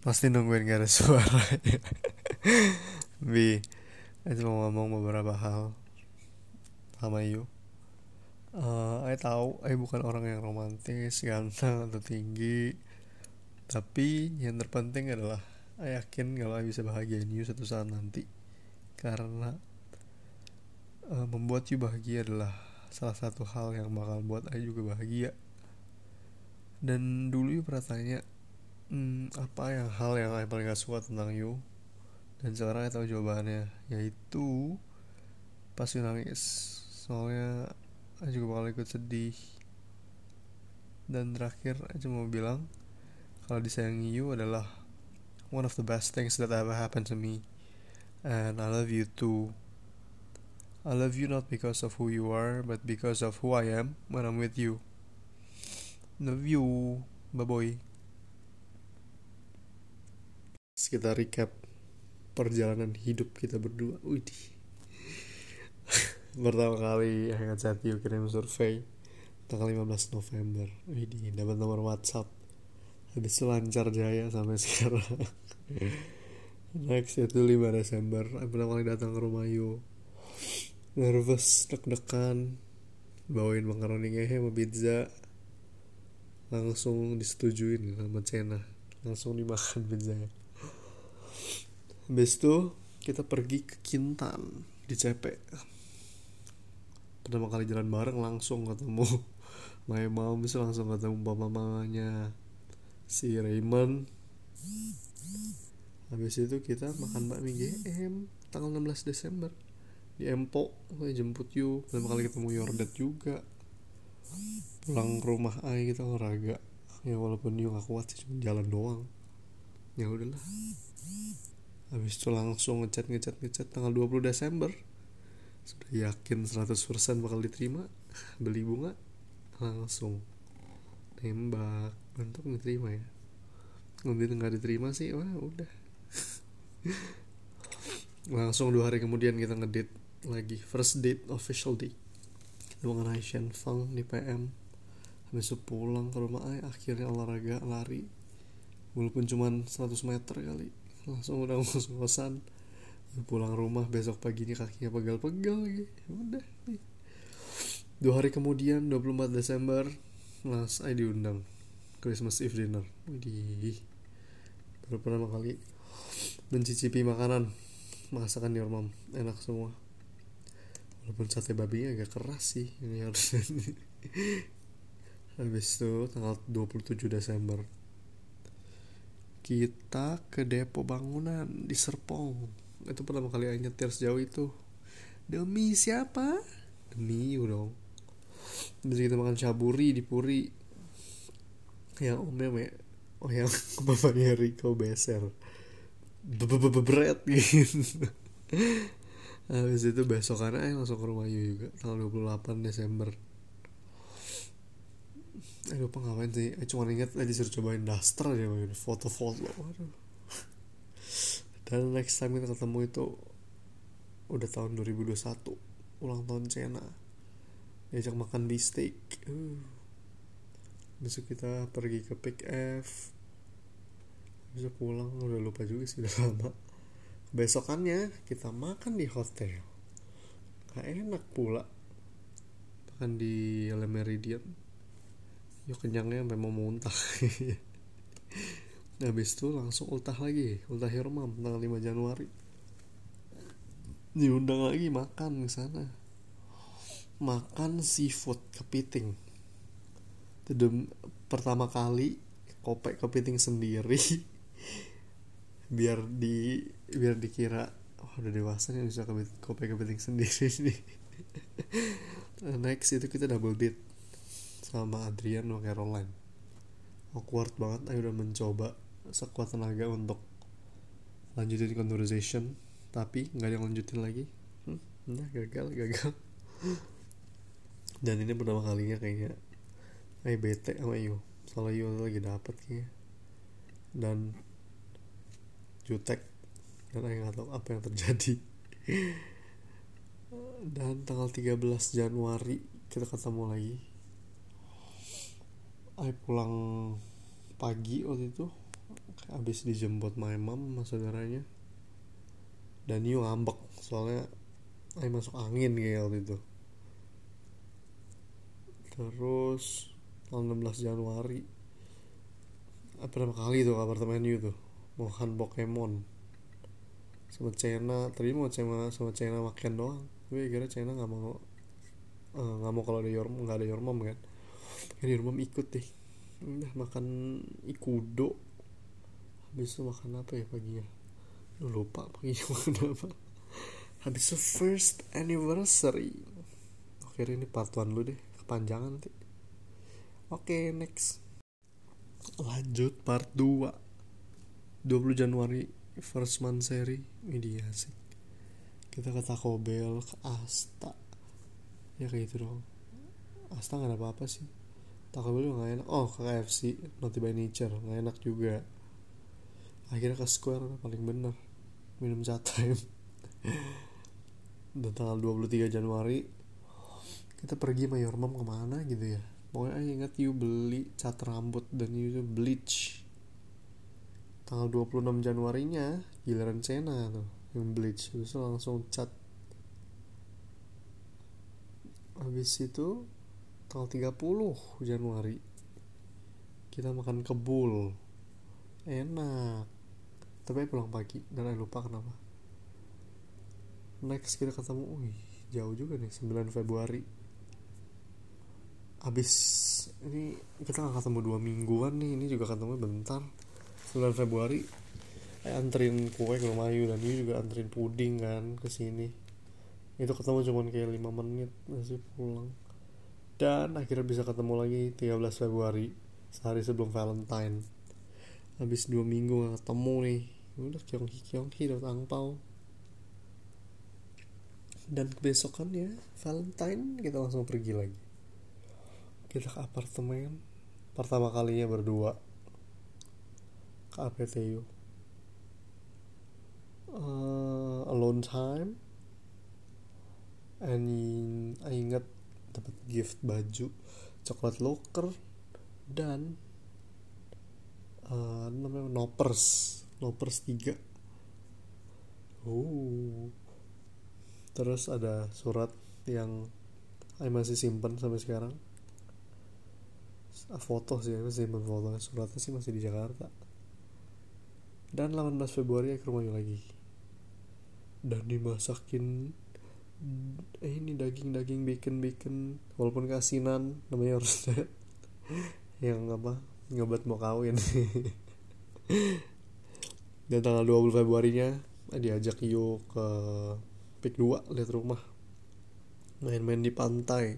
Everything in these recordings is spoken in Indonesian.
pasti nungguin gak ada suara. Bi Aku mau ngomong beberapa hal. Sama you uh, I tahu I bukan orang yang romantis ganteng atau tinggi. Tapi yang terpenting adalah I yakin kalau I bisa bahagiain you satu saat nanti. Karena uh, membuat you bahagia adalah salah satu hal yang bakal buat I juga bahagia. Dan dulu you pernah tanya hmm, apa yang hal yang saya paling gak suka tentang you dan sekarang saya tahu jawabannya yaitu pas you nangis. Soalnya saya juga bakal ikut sedih. Dan terakhir saya cuma bilang kalau disayangi you adalah one of the best things that ever happened to me. And I love you too. I love you not because of who you are but because of who I am when I'm with you. Love you bye bye kita recap perjalanan hidup kita berdua. Widih. Pertama kali chat you kirim survei tanggal 15 November. Widih dapat nomor WhatsApp. Habis itu lancar jaya sampai sekarang. Next itu 5 Desember. Pertama kali datang ke rumah you nervous deg-degan bawain makaroni ngehe sama pizza. Langsung disetujuin sama Cena. Langsung dimakan pizzanya Habis itu kita pergi ke Kintan di CP. Pertama kali jalan bareng langsung ketemu My mom langsung ketemu papa mamanya si Raymond. Habis itu kita makan bakmi GM tanggal 16 Desember. Di Empo gue jemput you pertama kali ketemu Yordet juga. Pulang ke rumah Ai kita olahraga. Ya walaupun you gak kuat sih cuma jalan doang. Ya udahlah habis itu langsung ngechat ngechat ngechat tanggal 20 Desember. Sudah yakin 100% bakal diterima beli bunga langsung nembak. Untuk diterima ya. Kemudian nggak diterima sih wah udah. Langsung dua hari kemudian kita ngedate lagi. First date official date. Kita Asian Fang di PM habis itu pulang ke rumah akhirnya olahraga lari. Walaupun cuman 100 meter kali langsung udah ngos ngosan pulang rumah besok paginya kakinya pegal-pegal lagi. Udah dua hari kemudian 24 Desember Mas I diundang. Christmas Eve dinner. Widih. Baru pertama kali mencicipi makanan. Masakan di rumah enak semua. Walaupun sate babinya agak keras sih ini harus habis itu tanggal 27 Desember kita ke depo bangunan di Serpong. Itu pertama kali aja nyetir sejauh itu. Demi siapa? Demi you dong. Jadi kita makan caburi di Puri. Yang omnya me. Oh yang bapaknya Rico Beser. Berat gitu. Habis itu besokannya langsung ke rumah you juga tanggal 28 Desember eh lupa ngapain sih? Eh, cuma inget aja suruh cobain daster aja foto-foto aduh. Dan next time kita ketemu itu udah tahun 2021 ulang tahun Cena. Diajak makan beefsteak uh. besok kita pergi ke Pick F. Bisa pulang. Udah lupa juga sih udah lama. Besokannya kita makan di hotel. Gak enak pula. Makan di Le Meridian yuk kenyangnya mau muntah. Habis itu langsung ultah lagi ultah Hermam tanggal 5 Januari. Diundang lagi makan ke sana. Makan seafood kepiting. Itu pertama kali kopek kepiting sendiri. Biar di biar dikira oh, udah dewasa nih bisa kopek kepiting sendiri nih. Next itu kita double date sama Adrian sama Caroline awkward banget ayo udah mencoba sekuat tenaga untuk lanjutin conversation tapi nggak ada yang lanjutin lagi. Hmm, nah gagal gagal. Dan ini pertama kalinya kayaknya. Ayo bete sama Yu soalnya Yu lagi dapet kayaknya. Dan jutek dan ayo nggak tahu apa yang terjadi. Dan tanggal 13 Januari kita ketemu lagi I pulang pagi waktu itu habis dijemput my mom sama saudaranya. Dan Yu ngambek soalnya Ayo masuk angin kayak waktu itu. Terus tanggal 16 Januari pertama kali tuh ke apartemen Yu tuh makan Pokemon. Sama Cena tadi mau sama sama Cena makan doang tapi kira Cena nggak mau eh, nggak uh, mau kalau ada Yorm nggak ada Yormom kan Yormom ikut deh. Udah makan ikudo. Habis itu makan apa ya paginya? Lu lupa paginya makan apa. Habis itu first anniversary. Oke ini part 1 lu deh. Kepanjangan nanti. Oke next. Lanjut part 2 20 Januari first month seri. Ini asik. Kita ke Taco Bell ke Asta. Ya kayak gitu dong. Asta nggak ada apa-apa sih Taco Bell juga gak enak. Oh ke KFC Naughty by Nature nggak enak juga. Akhirnya ke Square paling bener. Minum cat time. Dan tanggal 23 Januari kita pergi sama Yormam ke mana gitu ya. Pokoknya ingat you beli cat rambut dan you bleach. Tanggal 26 Januarinya giliran Cena tuh yang bleach. Terus langsung cat. Habis itu tanggal 30 Januari. Kita makan kebul. Enak. Tapi pulang pagi dan saya lupa kenapa. Next kita ketemu wih jauh juga nih 9 Februari. Habis ini kita nggak ketemu dua mingguan nih ini juga ketemu bentar. 9 Februari eh, anterin kue ke rumah Ayu dan Ayu juga anterin puding kan ke sini. Itu ketemu cuman kayak 5 menit masih pulang dan akhirnya bisa ketemu lagi 13 Februari sehari sebelum Valentine. Habis dua minggu gak ketemu nih. Udah kiongki kiongki dapat angpau dan kebesokannya Valentine kita langsung pergi lagi. Kita ke apartemen pertama kalinya berdua ke APTU uh, alone time. And I ingat dapat gift baju coklat locker dan uh, namanya nopers nopers 3 oh. Terus ada surat yang saya masih simpan sampai sekarang. Foto sih masih simpan foto. Suratnya sih masih di Jakarta. Dan 18 Februari ke rumah lagi. Dan dimasakin ini daging-daging bacon-bacon walaupun kasinan namanya harus yang apa? Ngobat mau kawin. Dan tanggal 20 Februari nya diajak Yo ke Pik 2 lihat rumah. Main-main di pantai.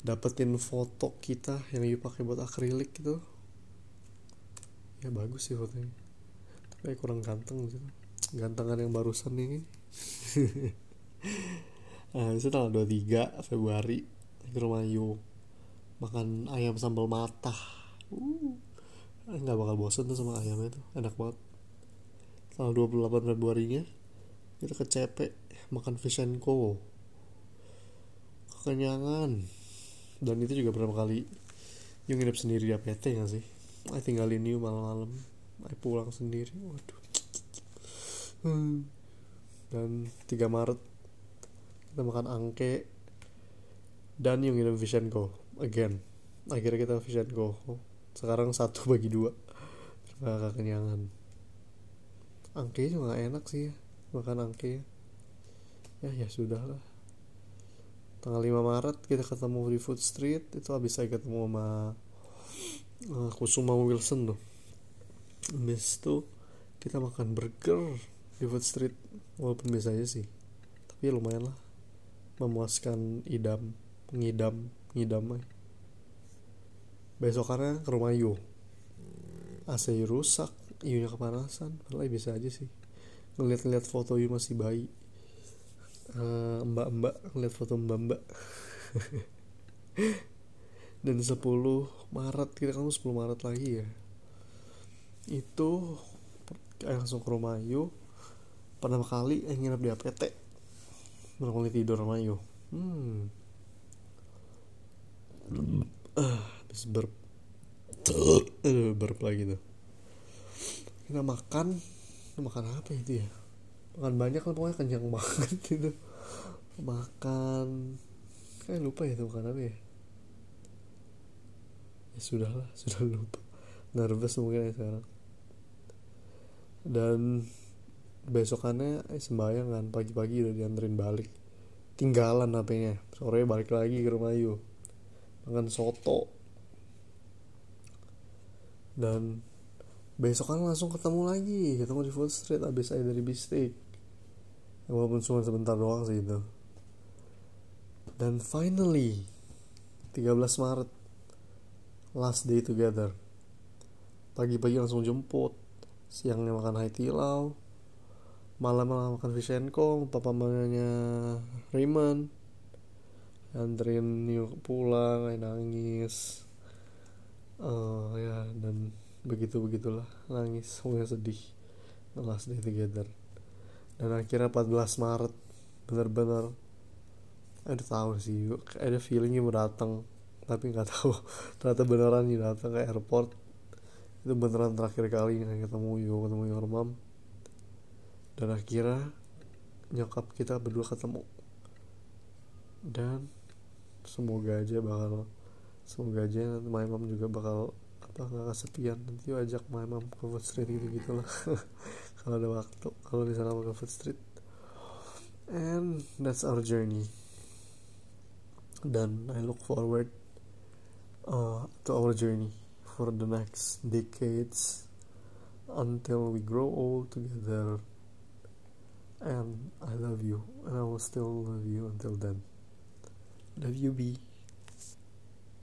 Dapetin foto kita yang Yo pakai buat akrilik gitu. Ya bagus sih fotonya. Kayak kurang ganteng gitu. Gantengan yang barusan ini nah itu tanggal 23 Februari ke rumah Yu. Makan ayam sambal mata uh nggak bakal bosan tuh sama ayamnya tuh enak banget. Tanggal 28 Februari nya kita ke CP makan fish and co. Kekenyangan. Dan itu juga berapa kali Yu nginep sendiri di APT gak sih? I tinggalin Yu malam-malam Ay pulang sendiri waduh. Hmm. dan 3 Maret kita makan angke dan yang ngirim Vision Go again. Akhirnya kita Vision Go. Sekarang satu bagi dua. Karena kekenyangan angke juga gak enak sih ya makan angke. Ya ya sudah lah. Tanggal 5 Maret kita ketemu di Food Street. Itu habis saya ketemu sama uh, Kusuma Wilson tuh. Habis itu kita makan burger di food street. Walaupun biasa aja sih tapi ya lumayan lah memuaskan idam ngidam ngidam. Besokannya ke rumah Yu. AC rusak Yunya kepanasan. Padahal ya bisa aja sih. Ngeliat-ngeliat foto Yu masih bayi. Uh, mbak-mbak ngeliat foto mbak-mbak. Dan 10 Maret kita kan 10 Maret lagi ya? Itu langsung ke rumah Ayu pertama kali yang nginep di APT kali tidur Ayu. Hmm. Ah habis burp. Aduh burp lagi tuh. Kita makan. Makan apa itu ya? Makan banyak lah pokoknya kenyang banget gitu makan. Kayak lupa ya itu makan apa ya? Ya sudah lah sudah lupa. Nervous mungkin ya sekarang. Dan besokannya eh, sembahyang kan pagi-pagi udah dianterin balik. Tinggalan HP-nya. Sore balik lagi ke rumah Ayu. Makan soto. Dan besok kan langsung ketemu lagi. Ketemu di Food Street abis saya dari Bistik ya, walaupun cuma sebentar doang sih itu. Dan finally 13 Maret. Last day together. Pagi-pagi langsung jemput. Siangnya makan hai tilau malam malam makan fish and kong papa mamanya Raymond anterin yuk pulang nangis. Uh, ya dan begitu begitulah nangis. Semuanya sedih. The last day together. Dan akhirnya 14 Maret benar-benar. Ada tahu sih ada feelingnya mau datang tapi nggak tahu. Ternyata beneran nih datang ke airport. Itu beneran terakhir kali ketemu Yo ketemu your mom dan akhirnya nyokap kita berdua ketemu. Dan semoga aja bakal semoga aja my mom juga bakal apa nggak kesepian. Nanti ajak my mom ke food street gitu gitulah. Kalau ada waktu kalau di sana ke food street. And that's our journey. Dan I look forward uh, to our journey for the next decades until we grow old together. And I love you, and I will still love you until then. Love you, B.